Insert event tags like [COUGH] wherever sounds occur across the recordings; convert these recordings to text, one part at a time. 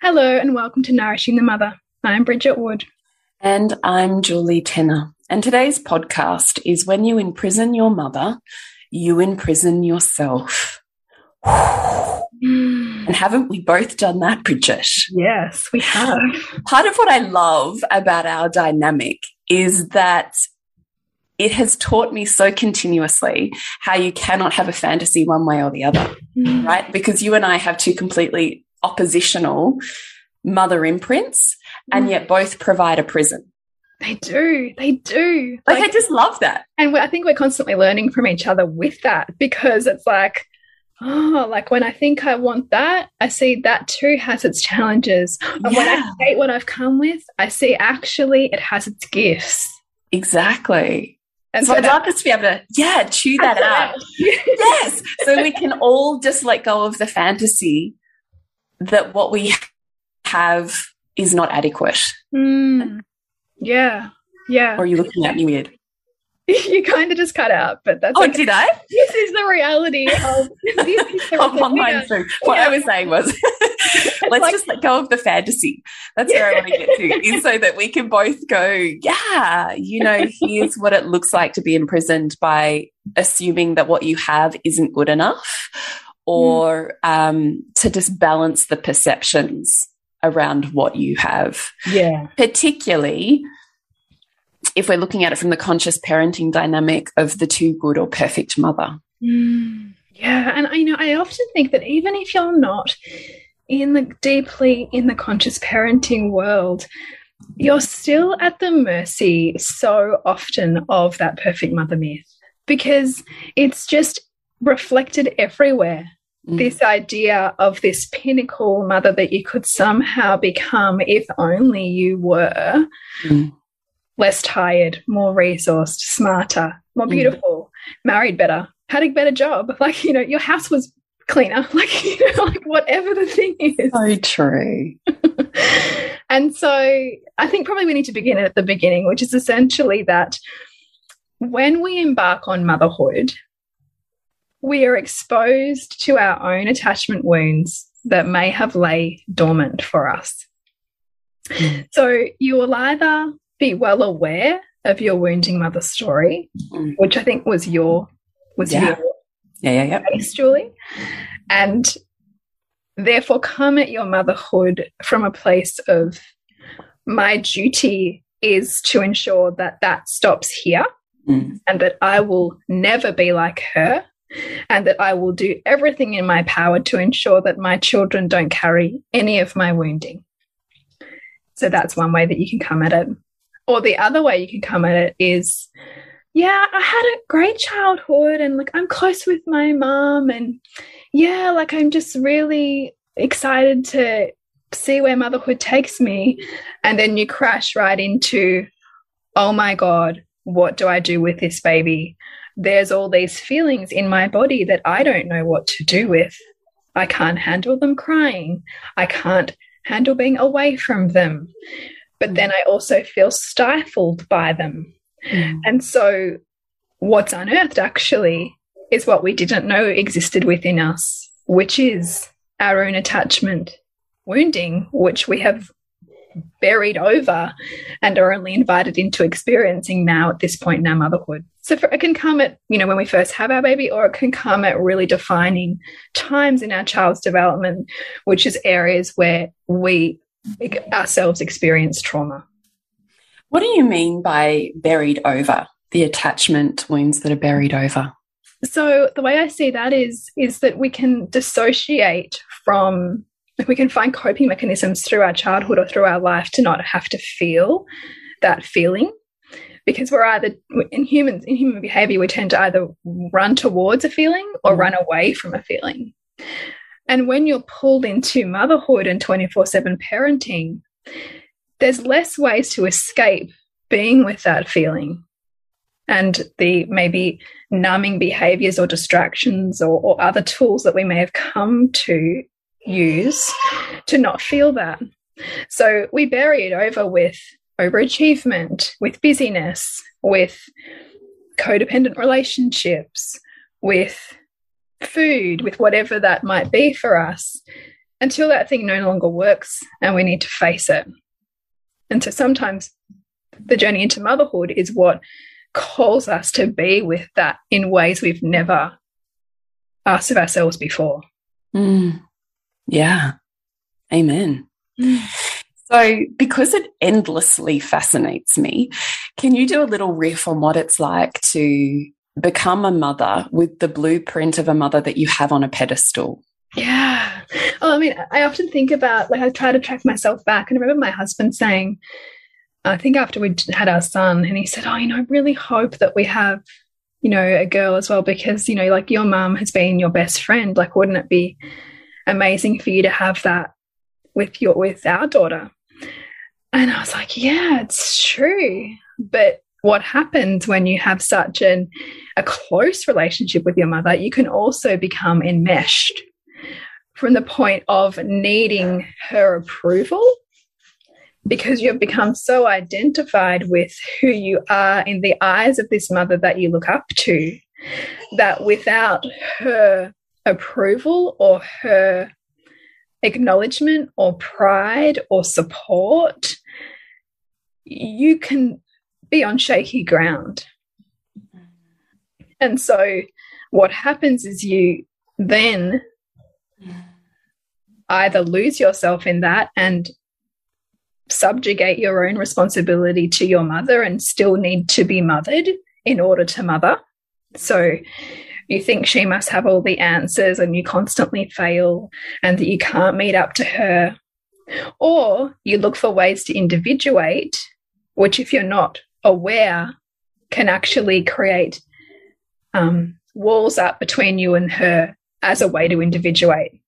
Hello, and welcome to Nourishing the Mother. I'm Bridget Wood. And I'm Julie Tenner. And today's podcast is When You Imprison Your Mother, You Imprison Yourself. And haven't we both done that, Bridget? Yes, we have. Part of what I love about our dynamic is that it has taught me so continuously how you cannot have a fantasy one way or the other, mm. right? Because you and I have two completely oppositional mother imprints and mm. yet both provide a prison. They do. They do. Like, like I just love that. And I think we're constantly learning from each other with that because it's like, oh, like when I think I want that, I see that too has its challenges. And yeah. when I hate what I've come with, I see actually it has its gifts. Exactly. And so, so I'd love us to be able to, yeah, chew that [LAUGHS] out. [LAUGHS] yes. So we can all just let go of the fantasy that what we have is not adequate. Mm. Yeah. Yeah. Or are you looking at me weird? [LAUGHS] you kind of just cut out, but that's oh, okay. did I? [LAUGHS] This is the reality of [LAUGHS] of online through. What yeah. I was saying was, let's like, just let go of the fantasy. That's where I want to get to, is so that we can both go, yeah, you know, here's what it looks like to be imprisoned by assuming that what you have isn't good enough, or mm. um, to just balance the perceptions around what you have. Yeah. Particularly if we're looking at it from the conscious parenting dynamic of the too good or perfect mother. Mm. Yeah. And I know I often think that even if you're not in the deeply in the conscious parenting world, you're still at the mercy so often of that perfect mother myth because it's just reflected everywhere Mm. this idea of this pinnacle mother that you could somehow become if only you were mm. less tired, more resourced, smarter, more mm. beautiful, married better, had a better job. [LAUGHS] Like, you know, your house was cleaner, [LAUGHS] like, you know, like whatever the thing is. So true. [LAUGHS] and so I think probably we need to begin at the beginning, which is essentially that when we embark on motherhood, we are exposed to our own attachment wounds that may have lay dormant for us. Mm. So you will either be well aware of your wounding mother story, mm. which I think was your was yeah. your yeah, yeah, yeah. case, Julie, and therefore come at your motherhood from a place of my duty is to ensure that that stops here mm. and that I will never be like her and that I will do everything in my power to ensure that my children don't carry any of my wounding. So that's one way that you can come at it. Or the other way you can come at it is, yeah, I had a great childhood and like I'm close with my mom and yeah, like I'm just really excited to see where motherhood takes me. And then you crash right into, oh my God, what do I do with this baby? There's all these feelings in my body that I don't know what to do with. I can't handle them crying. I can't handle being away from them. But then I also feel stifled by them. Mm. And so, what's unearthed actually is what we didn't know existed within us, which is our own attachment wounding, which we have buried over and are only invited into experiencing now at this point in our motherhood. So for, it can come at, you know, when we first have our baby, or it can come at really defining times in our child's development, which is areas where we ourselves experience trauma. What do you mean by buried over? The attachment wounds that are buried over? So the way I see that is is that we can dissociate from we can find coping mechanisms through our childhood or through our life to not have to feel that feeling because we're either in humans in human behavior we tend to either run towards a feeling or mm. run away from a feeling and when you're pulled into motherhood and 24/7 parenting there's less ways to escape being with that feeling and the maybe numbing behaviors or distractions or, or other tools that we may have come to use to not feel that. So we bury it over with overachievement, with busyness, with codependent relationships, with food, with whatever that might be for us, until that thing no longer works and we need to face it. And so sometimes the journey into motherhood is what calls us to be with that in ways we've never asked of ourselves before. Mm. Yeah. Amen. Mm. So, because it endlessly fascinates me, can you do a little riff on what it's like to become a mother with the blueprint of a mother that you have on a pedestal? Yeah. Oh, I mean, I often think about, like, I try to track myself back. And I remember my husband saying, I think after we had our son, and he said, Oh, you know, I really hope that we have, you know, a girl as well, because, you know, like your mum has been your best friend. Like, wouldn't it be amazing for you to have that with your with our daughter. And I was like, yeah, it's true. But what happens when you have such an a close relationship with your mother, you can also become enmeshed from the point of needing her approval because you've become so identified with who you are in the eyes of this mother that you look up to that without her approval or her acknowledgement or pride or support, you can be on shaky ground. And so, what happens is you then either lose yourself in that and subjugate your own responsibility to your mother and still need to be mothered in order to mother. So, you think she must have all the answers and you constantly fail and that you can't meet up to her. Or you look for ways to individuate, which, if you're not aware, can actually create um, walls up between you and her as a way to individuate.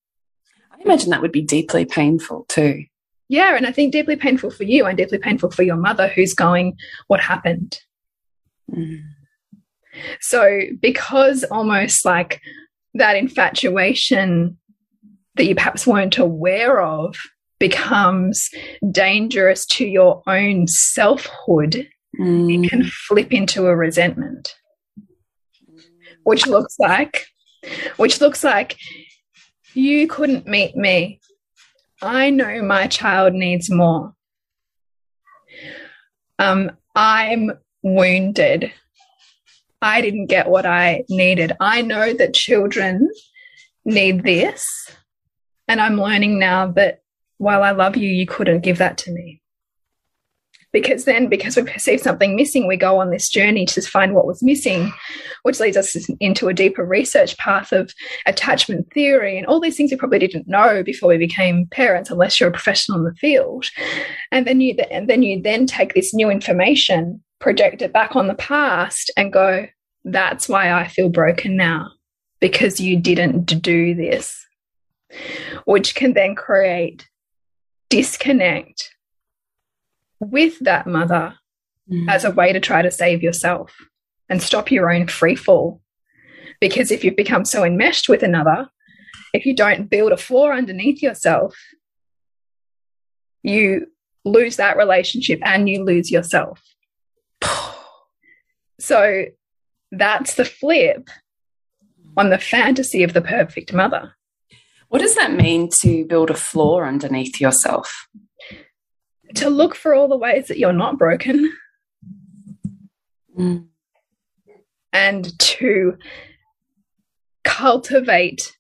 I imagine that would be deeply painful too. Yeah, and I think deeply painful for you and deeply painful for your mother who's going, What happened? Mm. So, because almost like that infatuation that you perhaps weren't aware of becomes dangerous to your own selfhood, mm. it can flip into a resentment, which looks like, which looks like you couldn't meet me. I know my child needs more. Um, I'm wounded. I didn't get what I needed. I know that children need this. And I'm learning now that while I love you, you couldn't give that to me. Because then, because we perceive something missing, we go on this journey to find what was missing, which leads us into a deeper research path of attachment theory and all these things we probably didn't know before we became parents, unless you're a professional in the field. And then you, and then you then take this new information project it back on the past and go, that's why I feel broken now because you didn't do this, which can then create disconnect with that mother mm. as a way to try to save yourself and stop your own free fall. Because if you've become so enmeshed with another, if you don't build a floor underneath yourself, you lose that relationship and you lose yourself. [SIGHS] So that's the flip on the fantasy of the perfect mother. What does that mean to build a floor underneath yourself? To look for all the ways that you're not broken. Mm. And to cultivate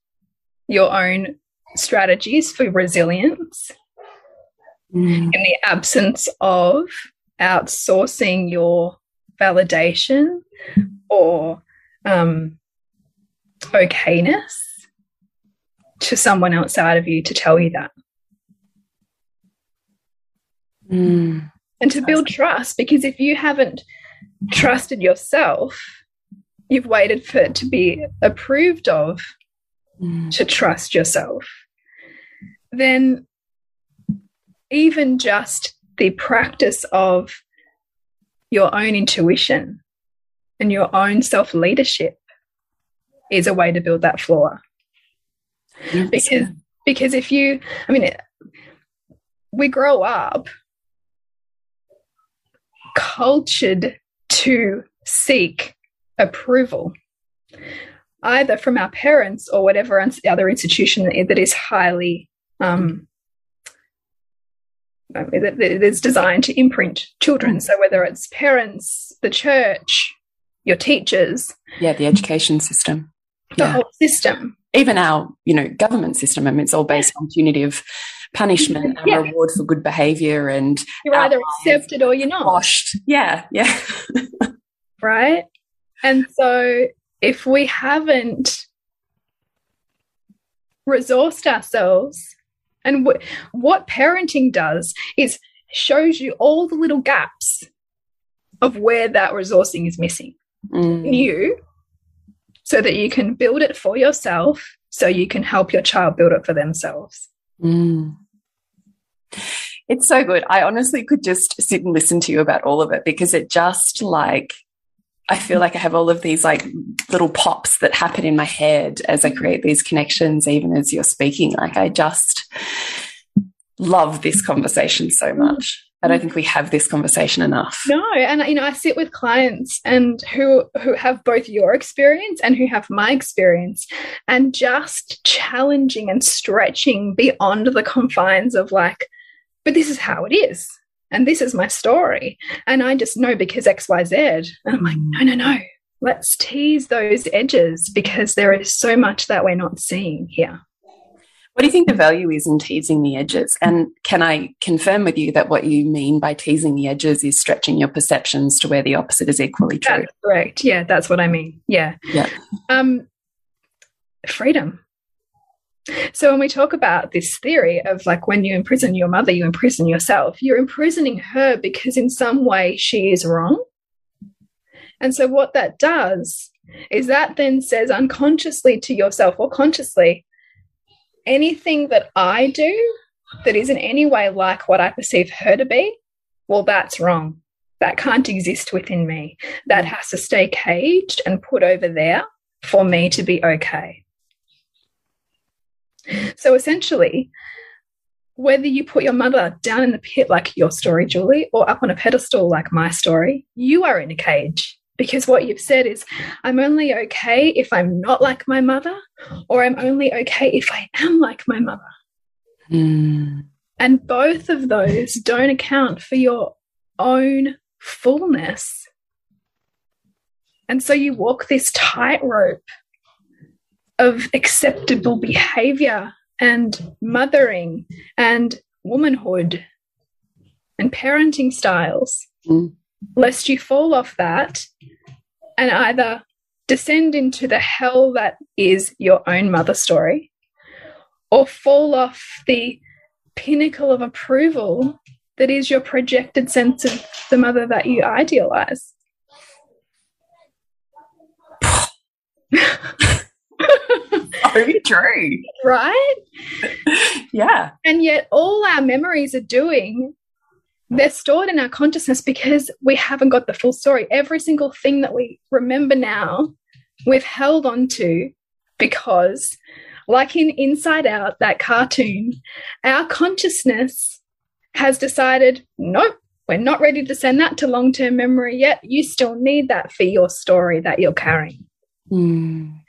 your own strategies for resilience Mm. in the absence of outsourcing your validation or um, okayness to someone outside of you to tell you that. Mm. And to build trust, because if you haven't trusted yourself, you've waited for it to be approved of Mm. to trust yourself, then even just the practice of your own intuition and your own self leadership is a way to build that floor. Because because if you, I mean, we grow up cultured to seek approval either from our parents or whatever other institution that is highly um, that is designed to imprint children. So whether it's parents, the church, your teachers, yeah, the education system, the yeah. whole system, even our you know government system. I mean, it's all based on punitive punishment and Yeah. reward for good behavior and you're either accepted or you're not. washed. Yeah, yeah. right? And so if we haven't resourced ourselves, and wh what parenting does is shows you all the little gaps of where that resourcing is missing in Mm. you so that you can build it for yourself so you can help your child build it for themselves. Mm. It's so good. I honestly could just sit and listen to you about all of it because it just like I feel like I have all of these like little pops that happen in my head as I create these connections, even as you're speaking. Like I just love this conversation so much. I don't think we have this conversation enough. No, and you know, I sit with clients and who who have both your experience and who have my experience, and just challenging and stretching beyond the confines of like, but this is how it is, and this is my story, and I just know because X, Y, Z, and I'm like, no, no, no, let's tease those edges because there is so much that we're not seeing here. What do you think the value is in teasing the edges? And can I confirm with you that what you mean by teasing the edges is stretching your perceptions to where the opposite is equally true? That's correct. Yeah, that's what I mean. Yeah. Yeah. Um, freedom. So when we talk about this theory of like when you imprison your mother, you imprison yourself. You're imprisoning her because in some way she is wrong. And so what that does is that then says unconsciously to yourself or consciously, anything that I do that is in any way like what I perceive her to be, well, that's wrong. That can't exist within me. That mm. has to stay caged and put over there for me to be okay. So essentially, whether you put your mother down in the pit like your story, Julie, or up on a pedestal like my story, you are in a cage. Because what you've said is, I'm only okay if I'm not like my mother, or I'm only okay if I am like my mother. Mm. And both of those don't account for your own fullness. And so you walk this tightrope of acceptable behavior and mothering and womanhood and parenting styles, Mm. lest you fall off that and either descend into the hell that is your own mother story or fall off the pinnacle of approval that is your projected sense of the mother that you idealize. [LAUGHS] So true. right? [LAUGHS] Yeah. And yet, all our memories are doing, they're stored in our consciousness because we haven't got the full story. Every single thing that we remember now, we've held on to because, like in Inside Out, that cartoon, our consciousness has decided, nope, we're not ready to send that to long term memory yet. You still need that for your story that you're carrying. Mm.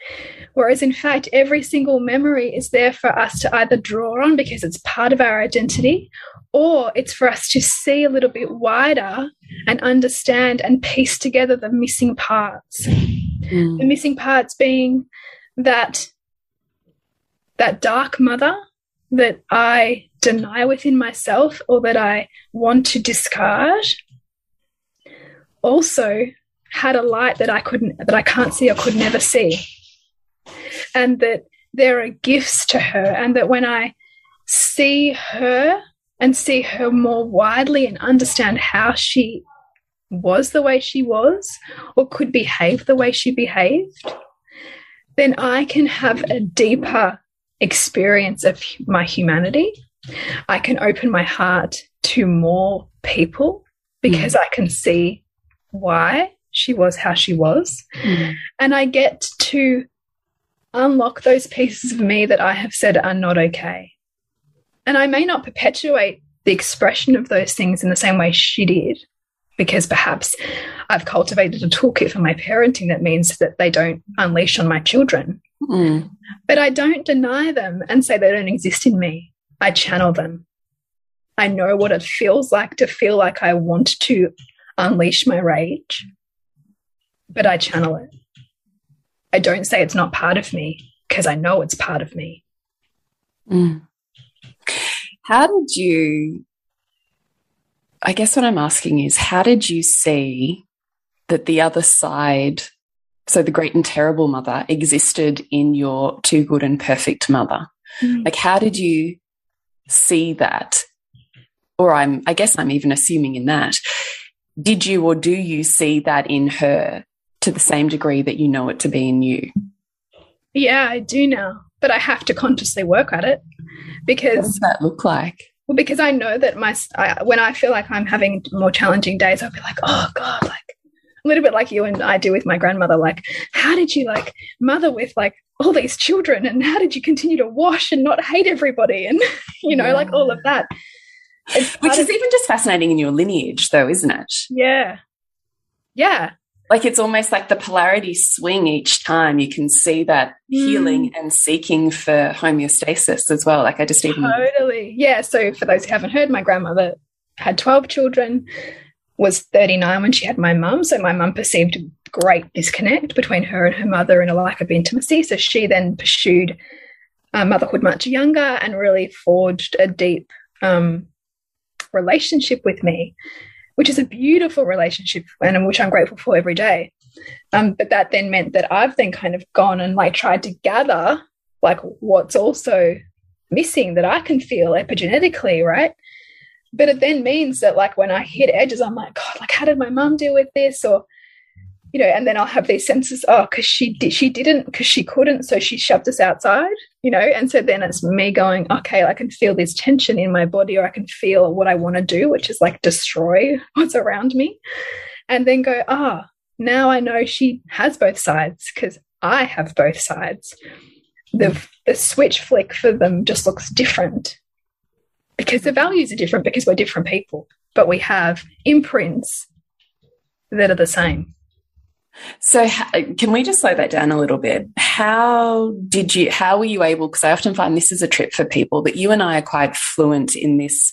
Whereas, in fact, every single memory is there for us to either draw on because it's part of our identity, or it's for us to see a little bit wider and understand and piece together the missing parts. Mm. The missing parts being that that dark mother that I deny within myself or that I want to discard also had a light that I couldn't that I can't see or could never see. And that there are gifts to her and that when I see her and see her more widely and understand how she was the way she was or could behave the way she behaved, then I can have a deeper experience of my humanity. I can open my heart to more people because mm. I can see why she was how she was. Mm. And I get to unlock those pieces of me that I have said are not okay. And I may not perpetuate the expression of those things in the same way she did, because perhaps I've cultivated a toolkit for my parenting that means that they don't unleash on my children. Mm. But I don't deny them and say they don't exist in me. I channel them. I know what it feels like to feel like I want to unleash my rage, but I channel it. I don't say it's not part of me because I know it's part of me. Mm. How did you? I guess what I'm asking is, how did you see that the other side so the great and terrible mother existed in your too good and perfect mother. Mm. Like, how did you see that? Or I'm, I guess I'm even assuming in that. Did you or do you see that in her to the same degree that you know it to be in you? Yeah, I do now, but I have to consciously work at it because. What does that look like? Well, because I know that my I, when I feel like I'm having more challenging days, I'll be like, oh god, like a little bit like you and I do with my grandmother. Like, how did you like mother with like all these children, and how did you continue to wash and not hate everybody, and [LAUGHS] you know, yeah. like all of that. Which is even just fascinating in your lineage, though, isn't it? Yeah, yeah. Like it's almost like the polarity swing each time. You can see that mm. healing and seeking for homeostasis as well. Like I just even totally, yeah. So for those who haven't heard, my grandmother had twelve children was 39 when she had my mum. So my mum perceived a great disconnect between her and her mother and a lack of intimacy. So she then pursued uh, motherhood much younger and really forged a deep um, relationship with me, which is a beautiful relationship and which I'm grateful for every day. Um, but that then meant that I've then kind of gone and like tried to gather like what's also missing that I can feel epigenetically, right? but it then means that like when I hit edges, I'm like, God, like how did my mom deal with this? Or, you know, and then I'll have these senses, oh, because she did she didn't, because she couldn't, so she shoved us outside, you know, and so then it's me going, okay, I can feel this tension in my body, or I can feel what I want to do, which is like destroy [LAUGHS] what's around me. And then go, ah, oh, now I know she has both sides because I have both sides. The the switch flick for them just looks different because the values are different because we're different people, but we have imprints that are the same. So, can we just slow that down a little bit? How did you, how were you able? Because I often find this is a trip for people, but you and I are quite fluent in this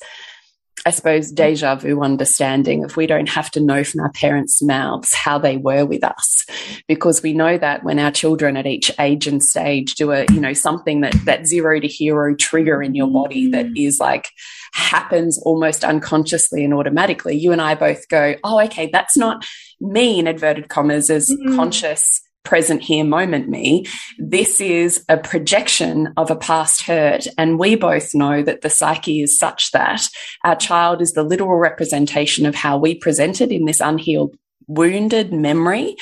I suppose, deja vu understanding of we don't have to know from our parents' mouths how they were with us, because we know that when our children at each age and stage do a, you know, something that that zero to hero trigger in your body that mm. like happens almost unconsciously and automatically, you and I both go, oh, okay, that's not me in inverted commas as mm -hmm. conscious present here moment me. This is a projection of a past hurt. And we both know that the psyche is such that our child is the literal representation of how we presented in this unhealed wounded memory.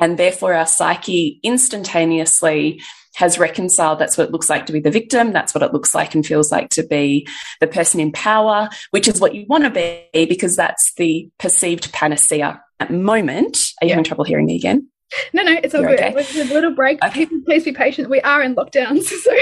And therefore our psyche instantaneously has reconciled that's what it looks like to be the victim. That's what it looks like and feels like to be the person in power, which is what you want to be because that's the perceived panacea at moment. Are you yeah. having trouble hearing me again? No, no, it's all You're good. Okay. A little break. Okay. People, please be patient. We are in lockdowns, [LAUGHS] so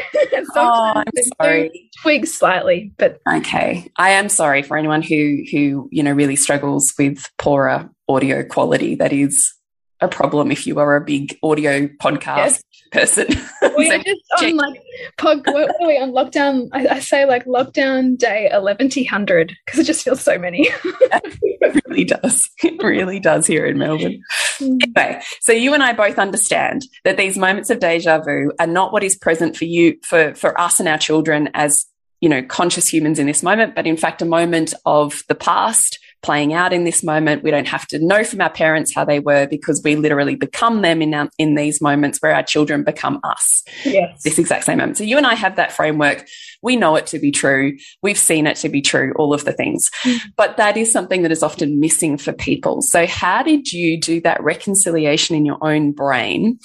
oh, I'm sorry. Twigs slightly, but okay. I am sorry for anyone who who you know really struggles with poorer audio quality. That is a problem if you are a big audio podcast yes. person. [LAUGHS] We so just on like pod, what are we on lockdown? I, I say like lockdown day eleven hundred because it just feels so many. [LAUGHS] it really does. It really does here in Melbourne. Mm. Anyway, so you and I both understand that these moments of deja vu are not what is present for you, for for us and our children as you know conscious humans in this moment, but in fact a moment of the past playing out in this moment. We don't have to know from our parents how they were because we literally become them in, our, in these moments where our children become us. Yes. This exact same moment. So you and I have that framework. We know it to be true. We've seen it to be true, all of the things. Mm. But that is something that is often missing for people. So how did you do that reconciliation in your own brain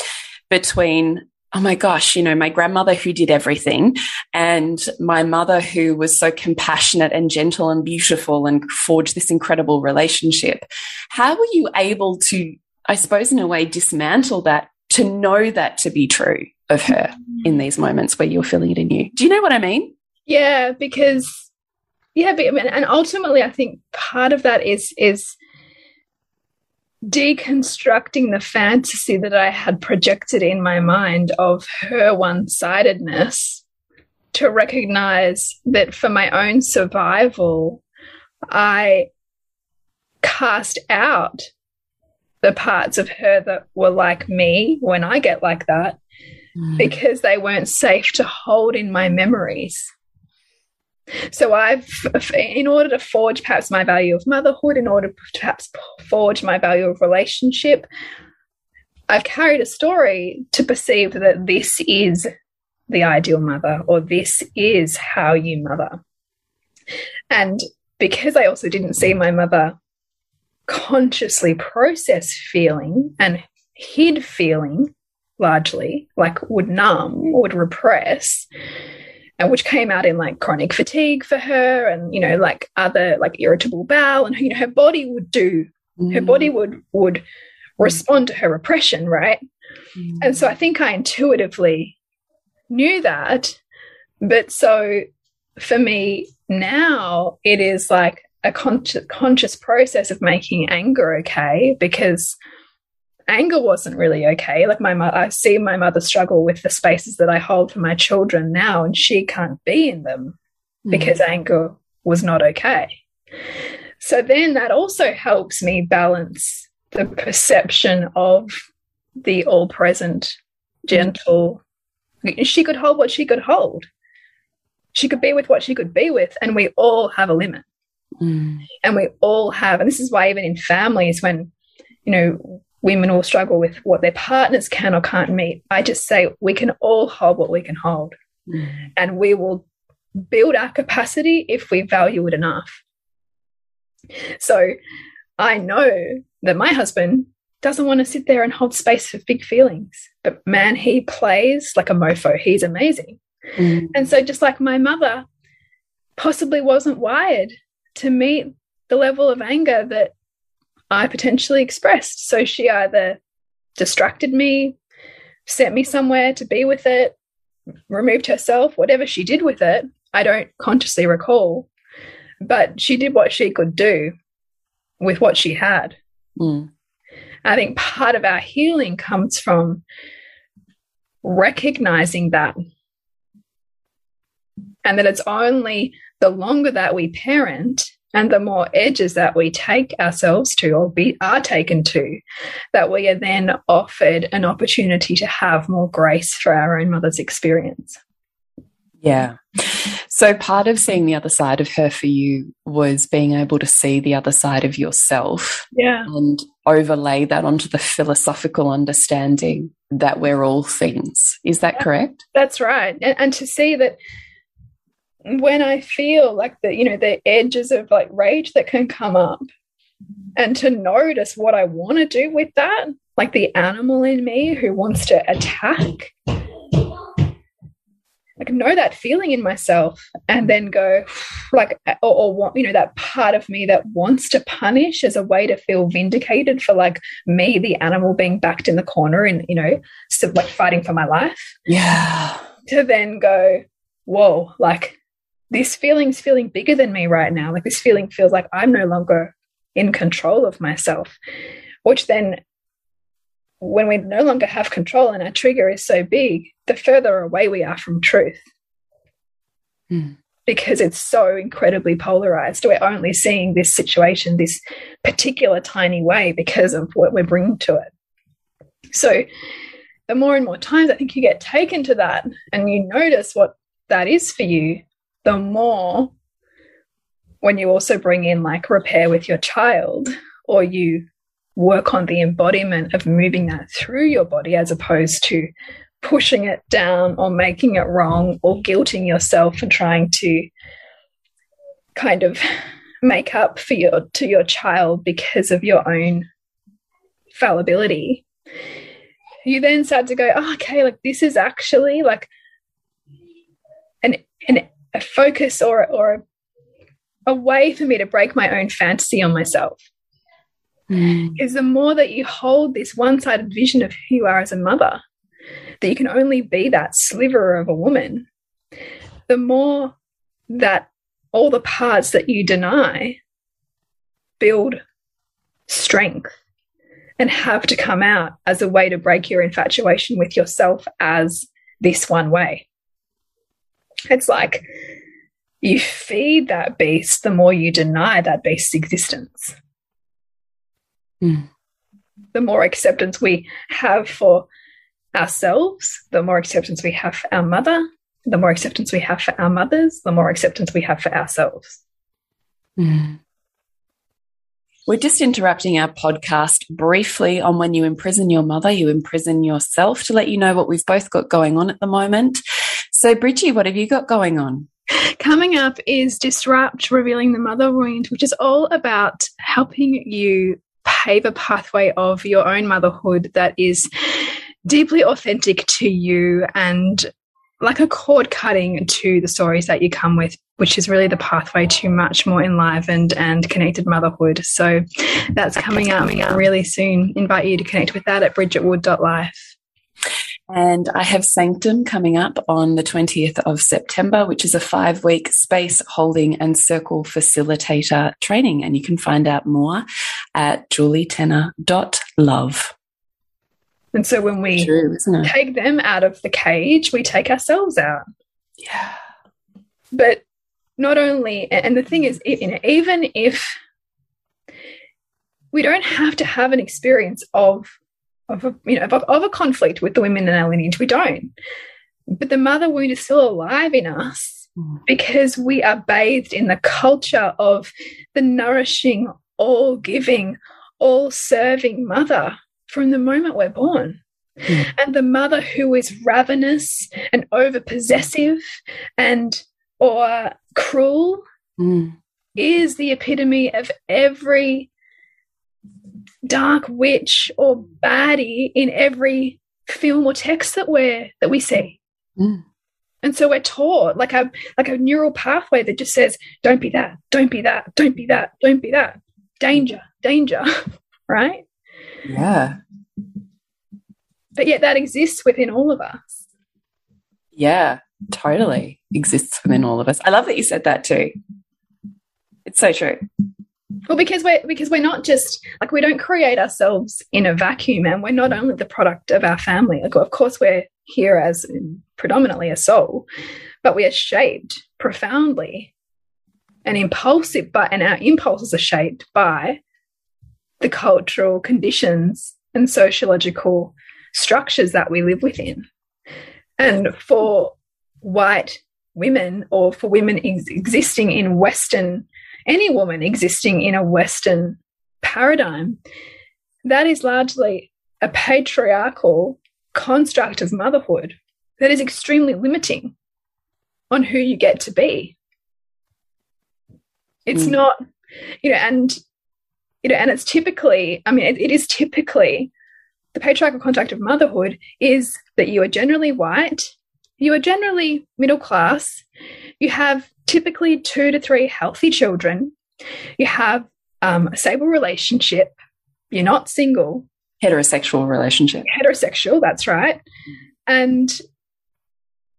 between oh my gosh, you know, my grandmother who did everything and my mother who was so compassionate and gentle and beautiful and forged this incredible relationship. How were you able to, I suppose, in a way, dismantle that to know that to be true of her in these moments where you're feeling it in you? Do you know what I mean? Yeah, because, yeah, but, and ultimately, I think part of that is, is, deconstructing the fantasy that I had projected in my mind of her one sidedness to recognize that for my own survival, I cast out the parts of her that were like me when I get like that mm. because they weren't safe to hold in my memories. So I've, in order to forge perhaps my value of motherhood, in order to perhaps forge my value of relationship, I've carried a story to perceive that this is the ideal mother or this is how you mother. And because I also didn't see my mother consciously process feeling and hid feeling largely, like would numb, would repress, which came out in like chronic fatigue for her and you know like other like irritable bowel and you know her body would do mm. her body would would respond to her repression right mm. and so i think i intuitively knew that but so for me now it is like a conscious conscious process of making anger okay because anger wasn't really okay. Like my I see my mother struggle with the spaces that I hold for my children now, and she can't be in them mm. because anger was not okay. So then that also helps me balance the perception of the all present, gentle. Mm. She could hold what she could hold. She could be with what she could be with, and we all have a limit. Mm. And we all have, and this is why even in families, when you know women will struggle with what their partners can or can't meet. I just say we can all hold what we can hold. Mm. And we will build our capacity if we value it enough. So I know that my husband doesn't want to sit there and hold space for big feelings. But man, he plays like a mofo. He's amazing. Mm. And so, just like my mother possibly wasn't wired to meet the level of anger that I potentially expressed. So she either distracted me, sent me somewhere to be with it, removed herself, whatever she did with it, I don't consciously recall. But she did what she could do with what she had. Mm. I think part of our healing comes from recognizing that. And that it's only the longer that we parent and the more edges that we take ourselves to or be are taken to that we are then offered an opportunity to have more grace for our own mother's experience. Yeah. So part of seeing the other side of her for you was being able to see the other side of yourself yeah. and overlay that onto the philosophical understanding that we're all things. Is that yeah, correct? That's right. And, and to see that when I feel like the, you know, the edges of like rage that can come up and to notice what I want to do with that, like the animal in me who wants to attack, like know that feeling in myself and then go like, or, or want, you know, that part of me that wants to punish as a way to feel vindicated for like me, the animal being backed in the corner and, you know, like fighting for my life. Yeah. To then go, whoa, like this feeling's feeling bigger than me right now. Like this feeling feels like I'm no longer in control of myself, which then when we no longer have control and our trigger is so big, the further away we are from truth. Mm. Because it's so incredibly polarized. We're only seeing this situation this particular tiny way because of what we're bringing to it. So, the more and more times I think you get taken to that and you notice what that is for you, the more when you also bring in like repair with your child or you work on the embodiment of moving that through your body as opposed to pushing it down or making it wrong or guilting yourself and trying to kind of make up for your to your child because of your own fallibility. You then start to go oh, okay like this is actually like an, an a focus or or a, a way for me to break my own fantasy on myself mm. is the more that you hold this one-sided vision of who you are as a mother that you can only be that sliver of a woman the more that all the parts that you deny build strength and have to come out as a way to break your infatuation with yourself as this one way. It's like you feed that beast the more you deny that beast's existence. Mm. The more acceptance we have for ourselves, the more acceptance we have for our mother, the more acceptance we have for our mothers, the more acceptance we have for ourselves. Mm. We're just interrupting our podcast briefly on when you imprison your mother, you imprison yourself to let you know what we've both got going on at the moment. So, Bridgie, what have you got going on? Coming up is Disrupt Revealing the Mother Wound, which is all about helping you pave a pathway of your own motherhood that is deeply authentic to you and like a cord cutting to the stories that you come with, which is really the pathway to much more enlivened and connected motherhood. So that's coming up really soon. Invite you to connect with that at bridgetwood.life. And I have Sanctum coming up on the 20th of September, which is a five week space holding and circle facilitator training. And you can find out more at julietenner.love. And so when we True, take them out of the cage, we take ourselves out. Yeah. But not only, and the thing is, even if we don't have to have an experience of, of a, you know, of, of a conflict with the women in our lineage, we don't. But the mother wound is still alive in us mm. because we are bathed in the culture of the nourishing, all giving, all serving mother from the moment we're born. Mm. And the mother who is ravenous and over possessive and or cruel mm. is the epitome of every dark witch or baddie in every film or text that we're that we see. Mm. And so we're taught like a like a neural pathway that just says, don't be that, don't be that, don't be that, don't be that. Danger, danger, [LAUGHS] right? Yeah. But yet that exists within all of us. Yeah, totally exists within all of us. I love that you said that too. It's so true. Well, because we're because we're not just like we don't create ourselves in a vacuum, and we're not only the product of our family. Like, of course, we're here as predominantly a soul, but we are shaped profoundly and impulsive. But and our impulses are shaped by the cultural conditions and sociological structures that we live within. And for white women or for women ex existing in Western, any woman existing in a Western paradigm, that is largely a patriarchal construct of motherhood that is extremely limiting on who you get to be. It's mm. not, you know, and you know, and it's typically, I mean, it, it is typically the patriarchal contract of motherhood is that you are generally white, you are generally middle class, you have typically two to three healthy children, you have um, a stable relationship, you're not single. Heterosexual relationship. Heterosexual, that's right. And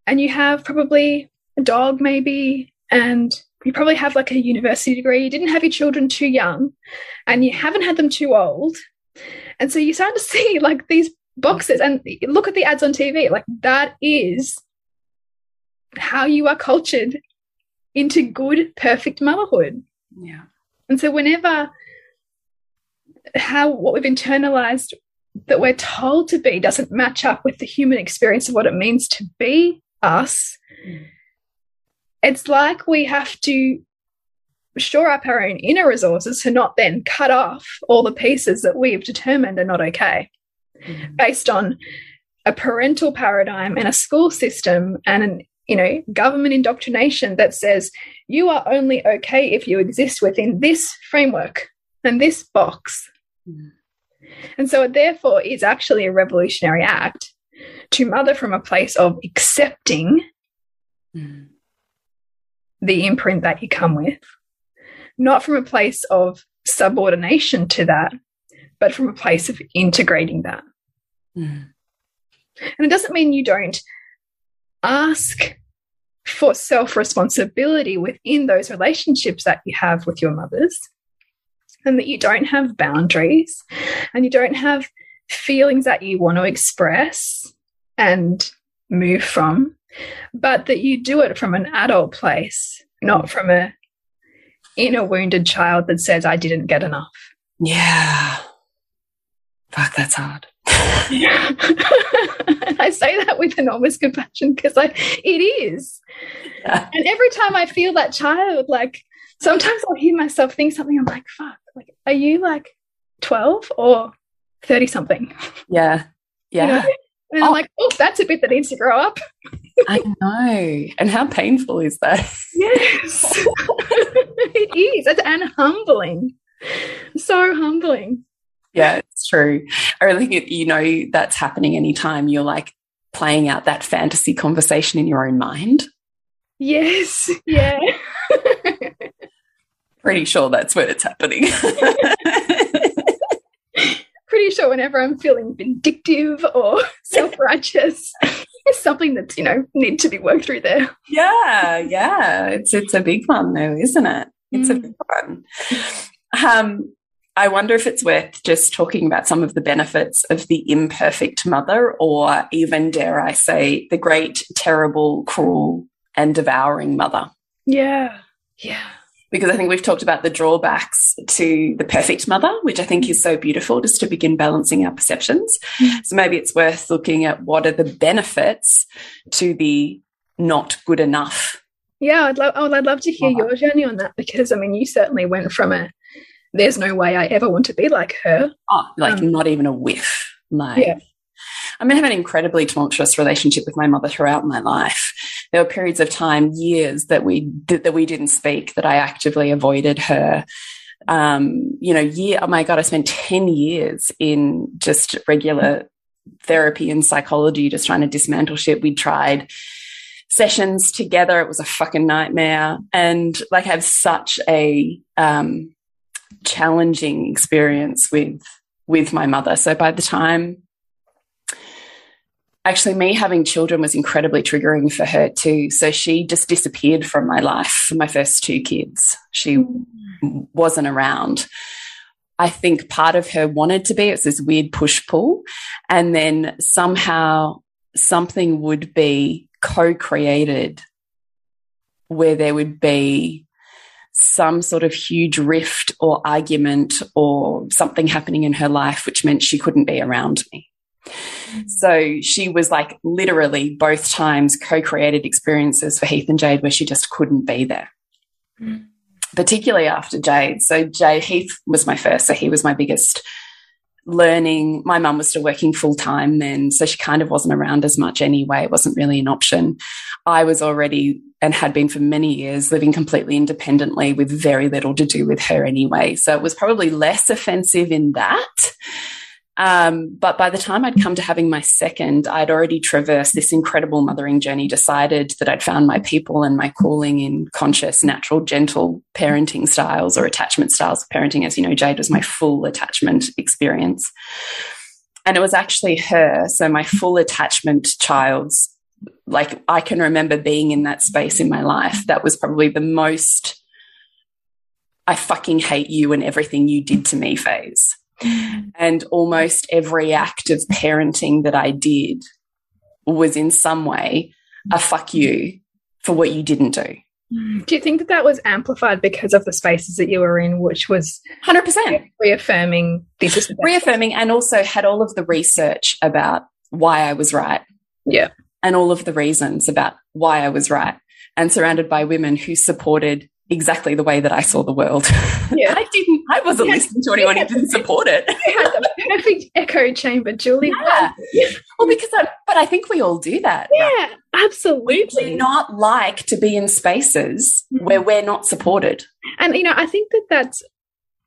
and you have probably a dog maybe and you probably have like a university degree you didn't have your children too young and you haven't had them too old And so you start to [LAUGHS] see like these boxes and look at the ads on TV. Like that is how you are cultured into good, perfect motherhood. Yeah. And so whenever how what we've internalized that we're told to be doesn't match up with the human experience of what it means to be us, mm. it's like we have to shore up our own inner resources to not then cut off all the pieces that we've determined are not okay mm. based on a parental paradigm and a school system and an you know government indoctrination that says you are only okay if you exist within this framework and this box mm. and so it therefore is actually a revolutionary act to mother from a place of accepting mm. the imprint that you come with not from a place of subordination to that, but from a place of integrating that. Mm. And it doesn't mean you don't ask for self responsibility within those relationships that you have with your mothers, and that you don't have boundaries and you don't have feelings that you want to express and move from, but that you do it from an adult place, not from a inner wounded child that says, I didn't get enough. Yeah. Fuck, that's hard. [LAUGHS] I say that with enormous compassion because like it is. Yeah. And every time I feel that child, like sometimes I'll hear myself think something, I'm like, fuck, like, are you like 12 or 30 something? Yeah. Yeah. [LAUGHS] You know? And oh. I'm like, oh, that's a bit that needs to grow up. I know. And how painful is that? Yes. [LAUGHS] it is. It's and humbling. So humbling. Yeah, it's true. I really think, you know, that's happening anytime you're like playing out that fantasy conversation in your own mind. Yes. Yeah. [LAUGHS] Pretty sure that's where it's happening. [LAUGHS] Pretty sure whenever I'm feeling vindictive or self righteous, [LAUGHS] it's something that's you know need to be worked through there. Yeah, yeah, it's it's a big one though, isn't it? It's mm. a big one. Um, I wonder if it's worth just talking about some of the benefits of the imperfect mother, or even dare I say, the great, terrible, cruel, and devouring mother. Yeah, yeah because I think we've talked about the drawbacks to the perfect mother, which I think is so beautiful just to begin balancing our perceptions. Mm. So maybe it's worth looking at what are the benefits to the not good enough. Yeah, I'd love, oh, I'd love to hear mother. your journey on that because I mean, you certainly went from a there's no way I ever want to be like her. Oh, like um, not even a whiff. Like, yeah. I mean, I have an incredibly tumultuous relationship with my mother throughout my life. There were periods of time, years that we that we didn't speak, that I actively avoided her. Um, you know, year. Oh my god, I spent ten years in just regular therapy and psychology, just trying to dismantle shit. We tried sessions together. It was a fucking nightmare, and like, I have such a um, challenging experience with with my mother. So by the time actually me having children was incredibly triggering for her too so she just disappeared from my life for my first two kids she mm. wasn't around i think part of her wanted to be it was this weird push pull and then somehow something would be co-created where there would be some sort of huge rift or argument or something happening in her life which meant she couldn't be around me so she was like literally both times co created experiences for Heath and Jade where she just couldn't be there. Mm. Particularly after Jade. So Jade Heath was my first, so he was my biggest learning. My mum was still working full time then, so she kind of wasn't around as much anyway. It wasn't really an option. I was already and had been for many years living completely independently with very little to do with her anyway. So it was probably less offensive in that. Um, but by the time I'd come to having my second, I'd already traversed this incredible mothering journey, decided that I'd found my people and my calling in conscious, natural, gentle parenting styles or attachment styles of parenting. As you know, Jade was my full attachment experience. And it was actually her, so my full attachment child's, like I can remember being in that space in my life. That was probably the most I fucking hate you and everything you did to me phase And almost every act of parenting that I did was in some way a fuck you for what you didn't do. Do you think that that was amplified because of the spaces that you were in, which was 100% reaffirming this is reaffirming and also had all of the research about why I was right. Yeah. And all of the reasons about why I was right and surrounded by women who supported exactly the way that I saw the world. Yeah. [LAUGHS] I didn't, I wasn't [LAUGHS] yeah. listening to anyone who didn't support it. You had the perfect echo chamber, Julie. Yeah. Well, because I, but I think we all do that. Yeah, right? absolutely. We do not like to be in spaces mm -hmm. where we're not supported. And, you know, I think that that's,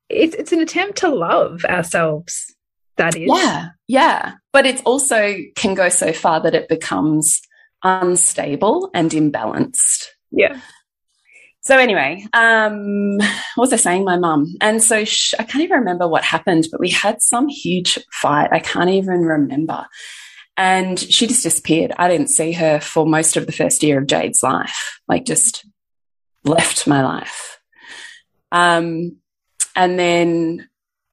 it's, it's an attempt to love ourselves. That is. Yeah. Yeah. But it also can go so far that it becomes unstable and imbalanced. Yeah. So anyway, um, what was I saying? My mum. And so I can't even remember what happened, but we had some huge fight. I can't even remember. And she just disappeared. I didn't see her for most of the first year of Jade's life, like just left my life. Um, and then,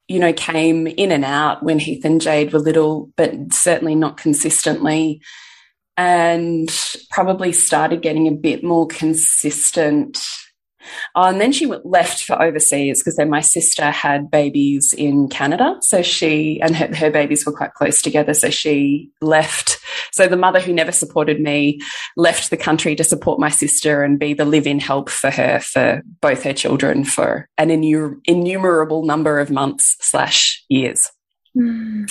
you know, came in and out when Heath and Jade were little, but certainly not consistently and probably started getting a bit more consistent Oh, and then she left for overseas because then my sister had babies in Canada. So she and her, her, babies were quite close together. So she left. So the mother who never supported me left the country to support my sister and be the live in help for her, for both her children for an innumerable number of months slash years. Mm.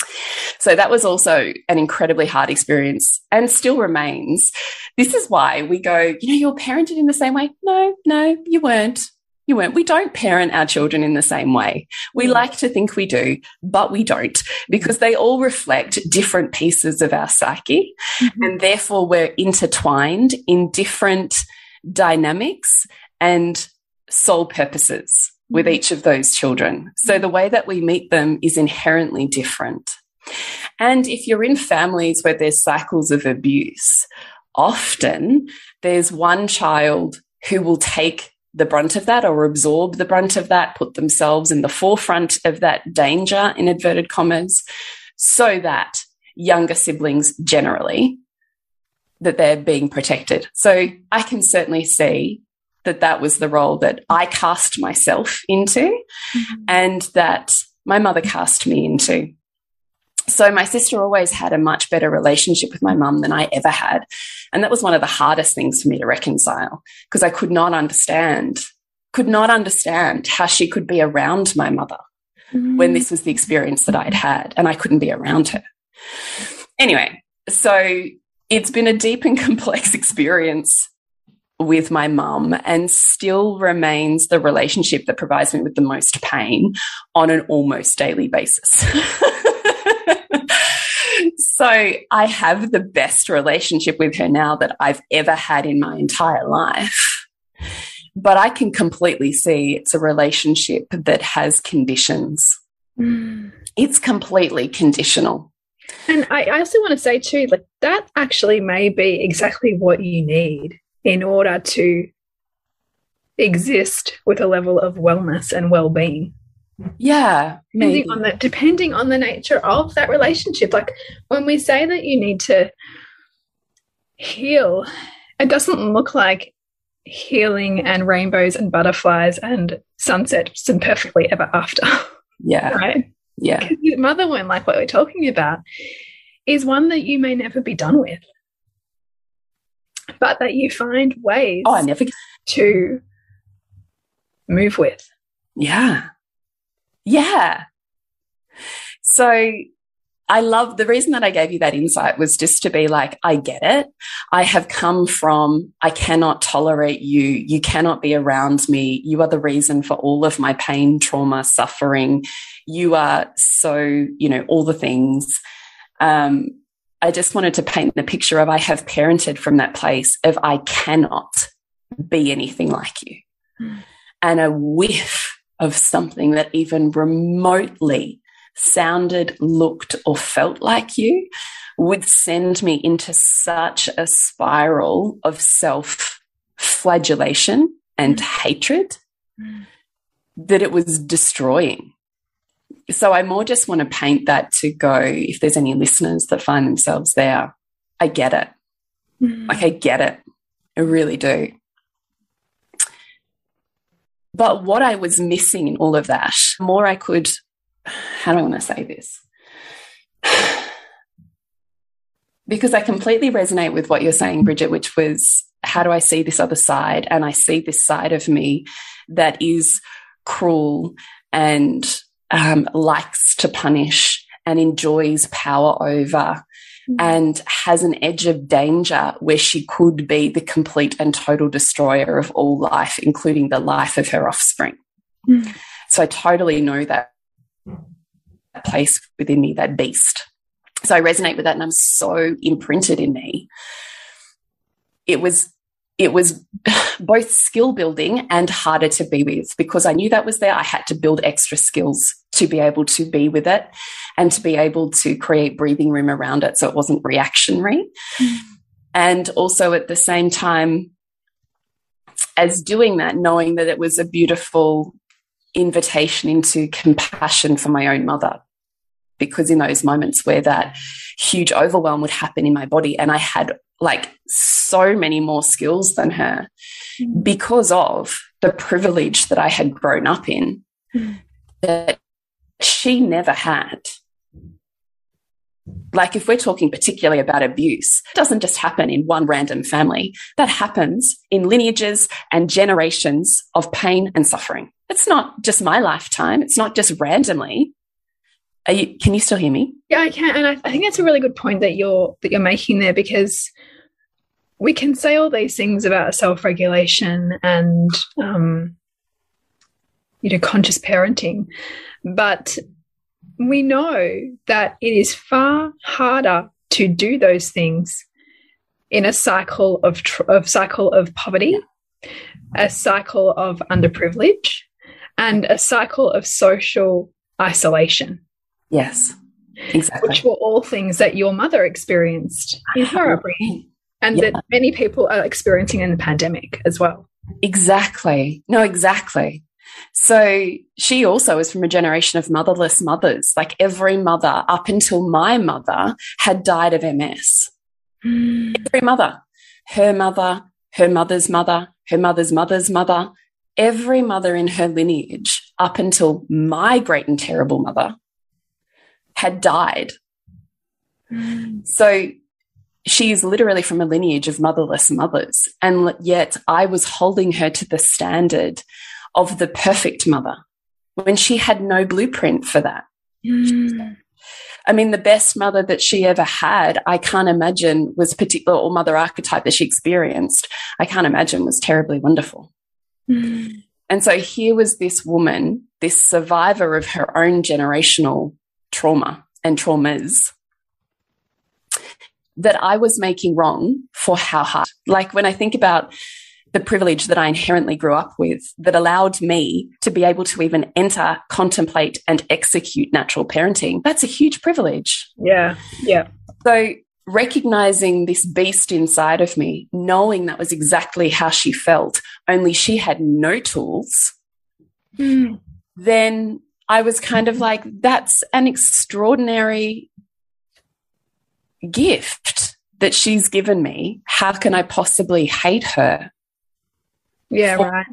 So that was also an incredibly hard experience and still remains. This is why we go, you know, you're parented in the same way. No, no, you weren't. You weren't. We don't parent our children in the same way. We mm. like to think we do, but we don't because they all reflect different pieces of our psyche. Mm -hmm. And therefore, we're intertwined in different dynamics and soul purposes with each of those children. So the way that we meet them is inherently different. And if you're in families where there's cycles of abuse, often there's one child who will take the brunt of that or absorb the brunt of that, put themselves in the forefront of that danger, in inverted commas, so that younger siblings generally that they're being protected. So I can certainly see that that was the role that I cast myself into mm -hmm. and that my mother cast me into. So my sister always had a much better relationship with my mum than I ever had. And that was one of the hardest things for me to reconcile because I could not understand, could not understand how she could be around my mother mm -hmm. when this was the experience that I'd had and I couldn't be around her. Anyway, so it's been a deep and [LAUGHS] complex experience with my mum and still remains the relationship that provides me with the most pain on an almost daily basis. [LAUGHS] so I have the best relationship with her now that I've ever had in my entire life. But I can completely see it's a relationship that has conditions. Mm. It's completely conditional. And I, I also want to say too, like that actually may be exactly what you need in order to exist with a level of wellness and well-being. Yeah depending on the depending on the nature of that relationship. Like when we say that you need to heal it doesn't look like healing and rainbows and butterflies and sunsets and perfectly ever after. Yeah. [LAUGHS] Right? Yeah. Mother wound like what we're talking about. Is one that you may never be done with but that you find ways oh, I never to move with. Yeah. Yeah. So I love the reason that I gave you that insight was just to be like, I get it. I have come from, I cannot tolerate you. You cannot be around me. You are the reason for all of my pain, trauma, suffering. You are so, you know, all the things. Um, I just wanted to paint the picture of I have parented from that place of I cannot be anything like you. Mm. And a whiff of something that even remotely sounded, looked, or felt like you would send me into such a spiral of self flagellation and mm. hatred mm. that it was destroying so I more just want to paint that to go, if there's any listeners that find themselves there, I get it. Mm. Like, I get it. I really do. But what I was missing in all of that, more I could, how do I want to say this? [SIGHS] because I completely resonate with what you're saying, Bridget, which was how do I see this other side? And I see this side of me that is cruel and um, likes to punish and enjoys power over mm. and has an edge of danger where she could be the complete and total destroyer of all life, including the life of her offspring. Mm. So I totally know that place within me, that beast. So I resonate with that and I'm so imprinted in me. It was it was [LAUGHS] both skill building and harder to be with because I knew that was there. I had to build extra skills to be able to be with it and to be able to create breathing room around it so it wasn't reactionary. Mm. And also at the same time, as doing that, knowing that it was a beautiful invitation into compassion for my own mother because in those moments where that huge overwhelm would happen in my body and I had like so many more skills than her mm. because of the privilege that I had grown up in mm. that she never had. Like, if we're talking particularly about abuse, it doesn't just happen in one random family. That happens in lineages and generations of pain and suffering. It's not just my lifetime. It's not just randomly. You, can you still hear me? Yeah, I can, and I, I, think that's a really good point that you're that you're making there because we can say all these things about self-regulation and um, you know conscious parenting, but we know that it is far harder to do those things in a cycle of of cycle of poverty, a cycle of underprivilege, and a cycle of social isolation. Yes, exactly. Which were all things that your mother experienced in her upbringing and yeah. that many people are experiencing in the pandemic as well. Exactly. No, exactly. So she also is from a generation of motherless mothers. Like every mother up until my mother had died of MS. Mm. Every mother, her mother, her mother's mother, her mother's mother's mother, every mother in her lineage up until my great and terrible mother had died. Mm. So she is literally from a lineage of motherless mothers. And yet I was holding her to the standard of the perfect mother when she had no blueprint for that. Mm. I mean, the best mother that she ever had, I can't imagine was particular or mother archetype that she experienced. I can't imagine was terribly wonderful. Mm. And so here was this woman, this survivor of her own generational trauma and traumas that I was making wrong for how hard. Like when I think about the privilege that I inherently grew up with that allowed me to be able to even enter, contemplate, and execute natural parenting, that's a huge privilege. Yeah. Yeah. So recognizing this beast inside of me, knowing that was exactly how she felt, only she had no tools, mm. then I was kind of like, that's an extraordinary gift that she's given me. How can I possibly hate her? Yeah, for, right.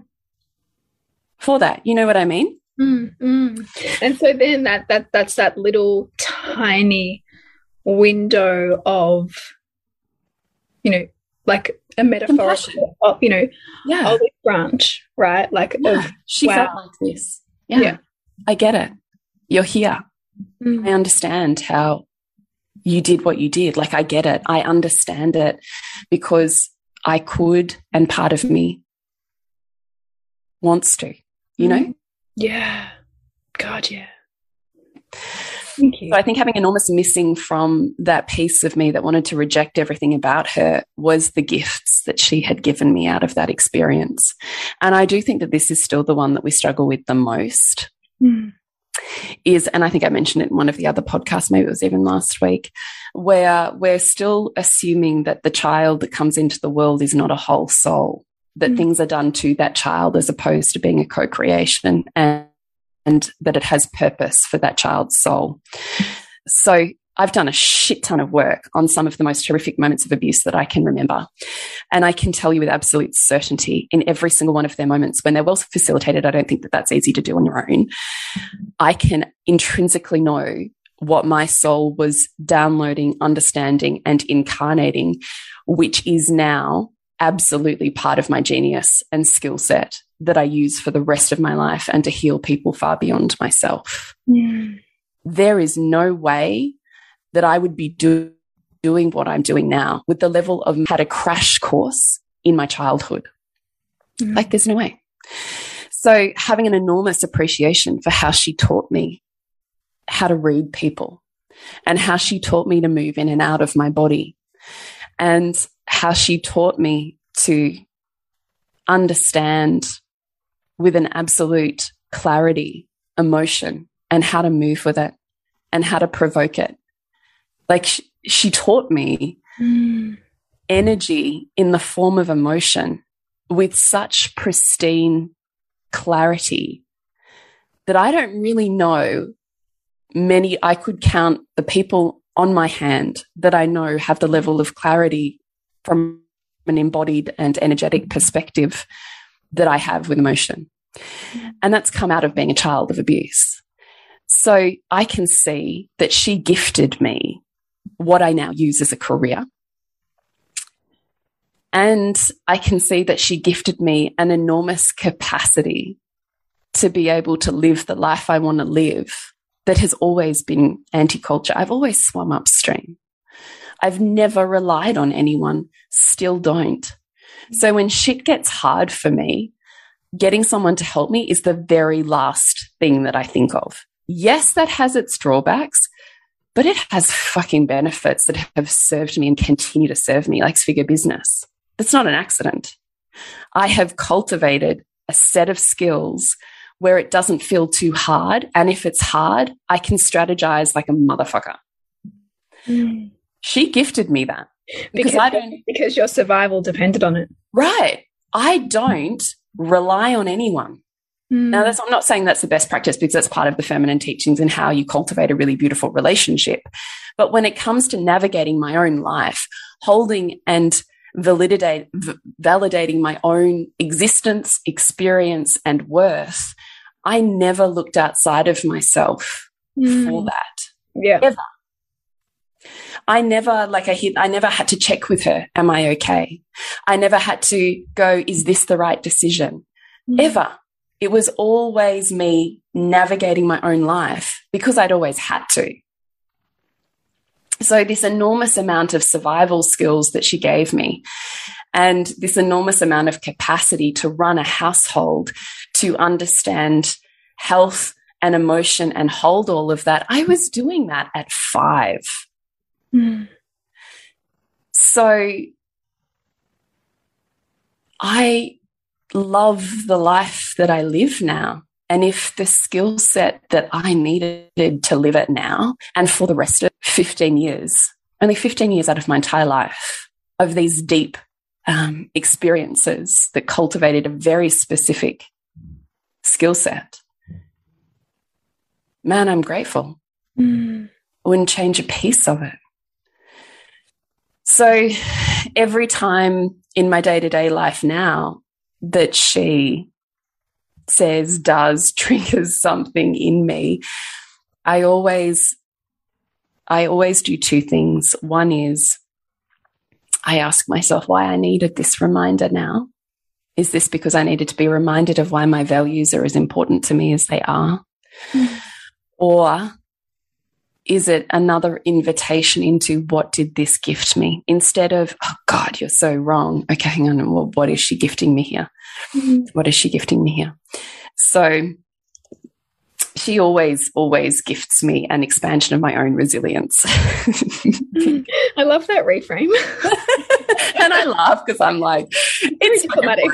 For that, you know what I mean? Mm, mm. And so then that that that's that little tiny window of, you know, like a metaphor of, you know, yeah. olive branch, right? Like yeah. of, she wow. felt like this. Yeah. yeah. I get it. You're here. Mm. I understand how you did what you did. Like, I get it. I understand it because I could, and part of me wants to, you know? Mm. Yeah. God, yeah. Thank you. So I think having enormous missing from that piece of me that wanted to reject everything about her was the gifts that she had given me out of that experience. And I do think that this is still the one that we struggle with the most. Mm is, and I think I mentioned it in one of the other podcasts, maybe it was even last week, where we're still assuming that the child that comes into the world is not a whole soul, that mm. things are done to that child as opposed to being a co creation. And, that it has purpose for that child's soul. So I've done a shit ton of work on some of the most horrific moments of abuse that I can remember. And I can tell you with absolute certainty in every single one of their moments when they're well facilitated, I don't think that that's easy to do on your own. I can intrinsically know what my soul was downloading, understanding, and incarnating, which is now absolutely part of my genius and skill set that I use for the rest of my life and to heal people far beyond myself. Mm. There is no way that I would be do doing what I'm doing now with the level of had a crash course in my childhood. Mm. Like there's no way. So having an enormous appreciation for how she taught me how to read people and how she taught me to move in and out of my body and how she taught me to understand with an absolute clarity emotion and how to move with it and how to provoke it. Like she, she taught me mm. energy in the form of emotion with such pristine clarity that I don't really know many, I could count the people on my hand that I know have the level of clarity from an embodied and energetic perspective that I have with emotion. And that's come out of being a child of abuse. So I can see that she gifted me what I now use as a career. And I can see that she gifted me an enormous capacity to be able to live the life I want to live that has always been anti culture. I've always swum upstream. I've never relied on anyone, still don't. So when shit gets hard for me, getting someone to help me is the very last thing that I think of. Yes, that has its drawbacks, but it has fucking benefits that have served me and continue to serve me like figure business. That's not an accident. I have cultivated a set of skills where it doesn't feel too hard. And if it's hard, I can strategize like a motherfucker. Mm. She gifted me that because, because I don't because your survival depended on it. Right. I don't rely on anyone. Mm. Now, that's, I'm not saying that's the best practice because that's part of the feminine teachings and how you cultivate a really beautiful relationship. But when it comes to navigating my own life, holding and validate, validating my own existence, experience, and worth, I never looked outside of myself mm. for that. Yeah. Ever. I never, like I hit, I never had to check with her, am I okay? I never had to go, is this the right decision? Mm. Ever. It was always me navigating my own life because I'd always had to. So this enormous amount of survival skills that she gave me and this enormous amount of capacity to run a household, to understand health and emotion and hold all of that. I was doing that at five. Mm. So I love the life that I live now. And if the skill set that I needed to live it now and for the rest of 15 years, only 15 years out of my entire life of these deep um, experiences that cultivated a very specific skill set. Man, I'm grateful. Mm. I wouldn't change a piece of it. So every time in my day to day life now that she says, does, [LAUGHS] triggers something in me, I always, I always do two things. One is I ask myself why I needed this reminder now. Is this because I needed to be reminded of why my values are as important to me as they are? Mm. Or is it another invitation into what did this gift me instead of, oh God, you're so wrong. Okay, hang on. Well, what is she gifting me here? Mm. What is she gifting me here? So she always, always gifts me an expansion of my own resilience. [LAUGHS] I love that reframe. [LAUGHS] and I laugh because I'm like, it's diplomatic.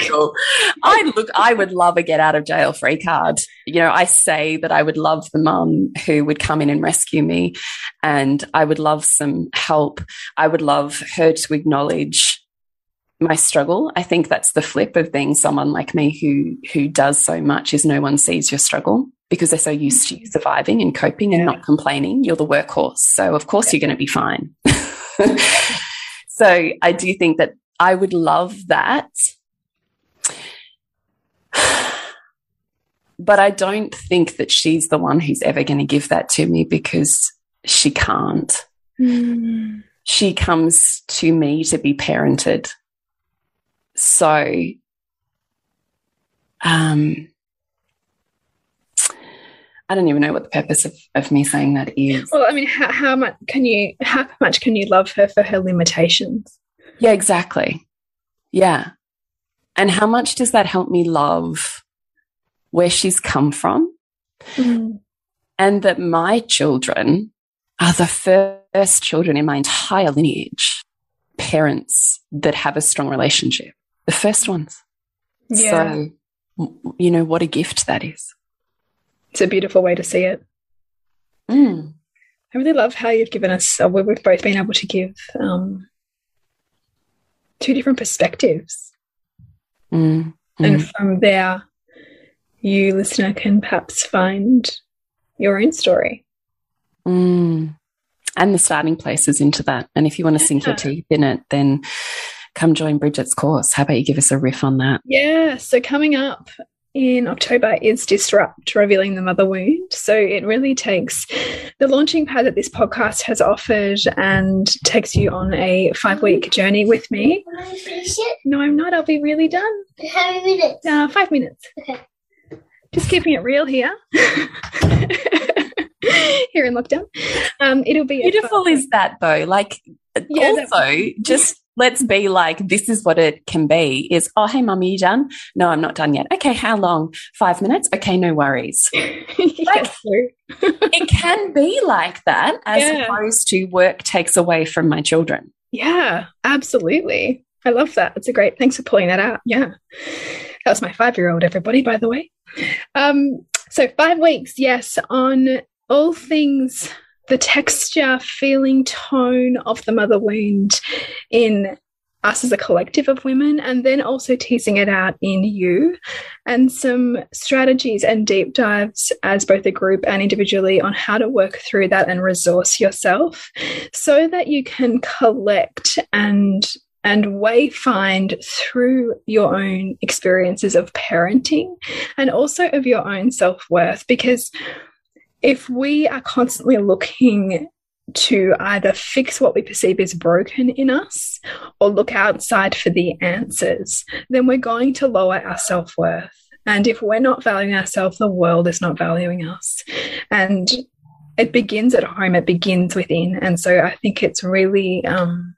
I look, I would love a get out of jail free card. You know, I say that I would love the mum who would come in and rescue me, and I would love some help. I would love her to acknowledge my struggle. I think that's the flip of being someone like me who who does so much is no one sees your struggle because they're so used to you surviving and coping and yeah. not complaining. You're the workhorse. So of course yeah. you're going to be fine. [LAUGHS] so I do think that I would love that. [SIGHS] But I don't think that she's the one who's ever going to give that to me because she can't. Mm. She comes to me to be parented. So, um, I don't even know what the purpose of, of me saying that is. Well, I mean, how, how much can you, how much can you love her for her limitations? Yeah, exactly. Yeah. And how much does that help me love where she's come from? Mm. And that my children are the first children in my entire lineage, parents that have a strong relationship, the first ones. Yeah. So, you know, what a gift that is. It's a beautiful way to see it. Mm. I really love how you've given us, uh, we've both been able to give um, two different perspectives. Mm. And mm. from there, you, listener, can perhaps find your own story. Mm. And the starting places into that. And if you want to sink your teeth in it, then come join Bridget's course. How about you give us a riff on that? Yeah. So coming up in October is Disrupt, Revealing the Mother Wound. So it really takes the launching pad that this podcast has offered and takes you on a five week journey with me. No, I'm not. I'll be really done. How many minutes? Uh, five minutes. Okay. Just keeping it real here. [LAUGHS] here in lockdown. Um, it'll be beautiful. Is that though? Like, yeah, also just let's be like, this is what it can be is, oh, hey, mum, are you done? No, I'm not done yet. Okay, how long? Five minutes? Okay, no worries. [LAUGHS] like, it can be like that as yeah. opposed to work takes away from my children. Yeah, absolutely. I love that. It's a great, thanks for pulling that out. Yeah. That was my five year old, everybody, by the way. Um, so, five weeks, yes, on all things the texture, feeling, tone of the mother wound in us as a collective of women, and then also teasing it out in you, and some strategies and deep dives as both a group and individually on how to work through that and resource yourself so that you can collect and and wayfind through your own experiences of parenting and also of your own self worth because if we are constantly looking to either fix what we perceive as broken in us or look outside for the answers, then we're going to lower our self worth. And if we're not valuing ourselves, the world is not valuing us. And it begins at home, it begins within. And so I think it's really um,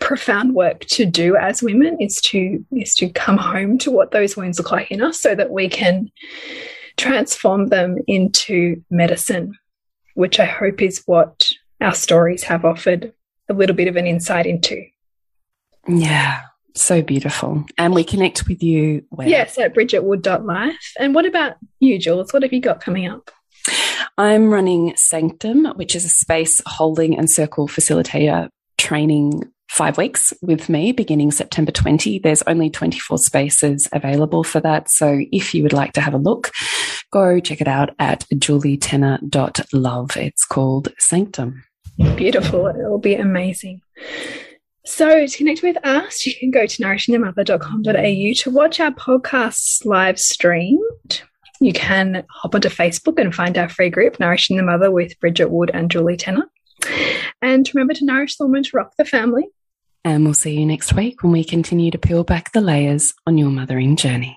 profound work to do as women is to is to come home to what those wounds look like in us so that we can transform them into medicine, which I hope is what our stories have offered a little bit of an insight into. Yeah, so beautiful. And we connect with you where? Yes, at bridgetwood.life. And what about you, Jules? What have you got coming up? I'm running Sanctum, which is a space holding and circle facilitator training five weeks with me beginning September 20. There's only 24 spaces available for that. So if you would like to have a look, go check it out at julietenner.love. It's called Sanctum. Beautiful. It'll be amazing. So to connect with us, you can go to nourishingthemother.com.au to watch our podcasts live streamed. You can hop onto Facebook and find our free group, Nourishing the Mother with Bridget Wood and Julie Tenner. And remember to nourish the woman to rock the family. And we'll see you next week when we continue to peel back the layers on your mothering journey.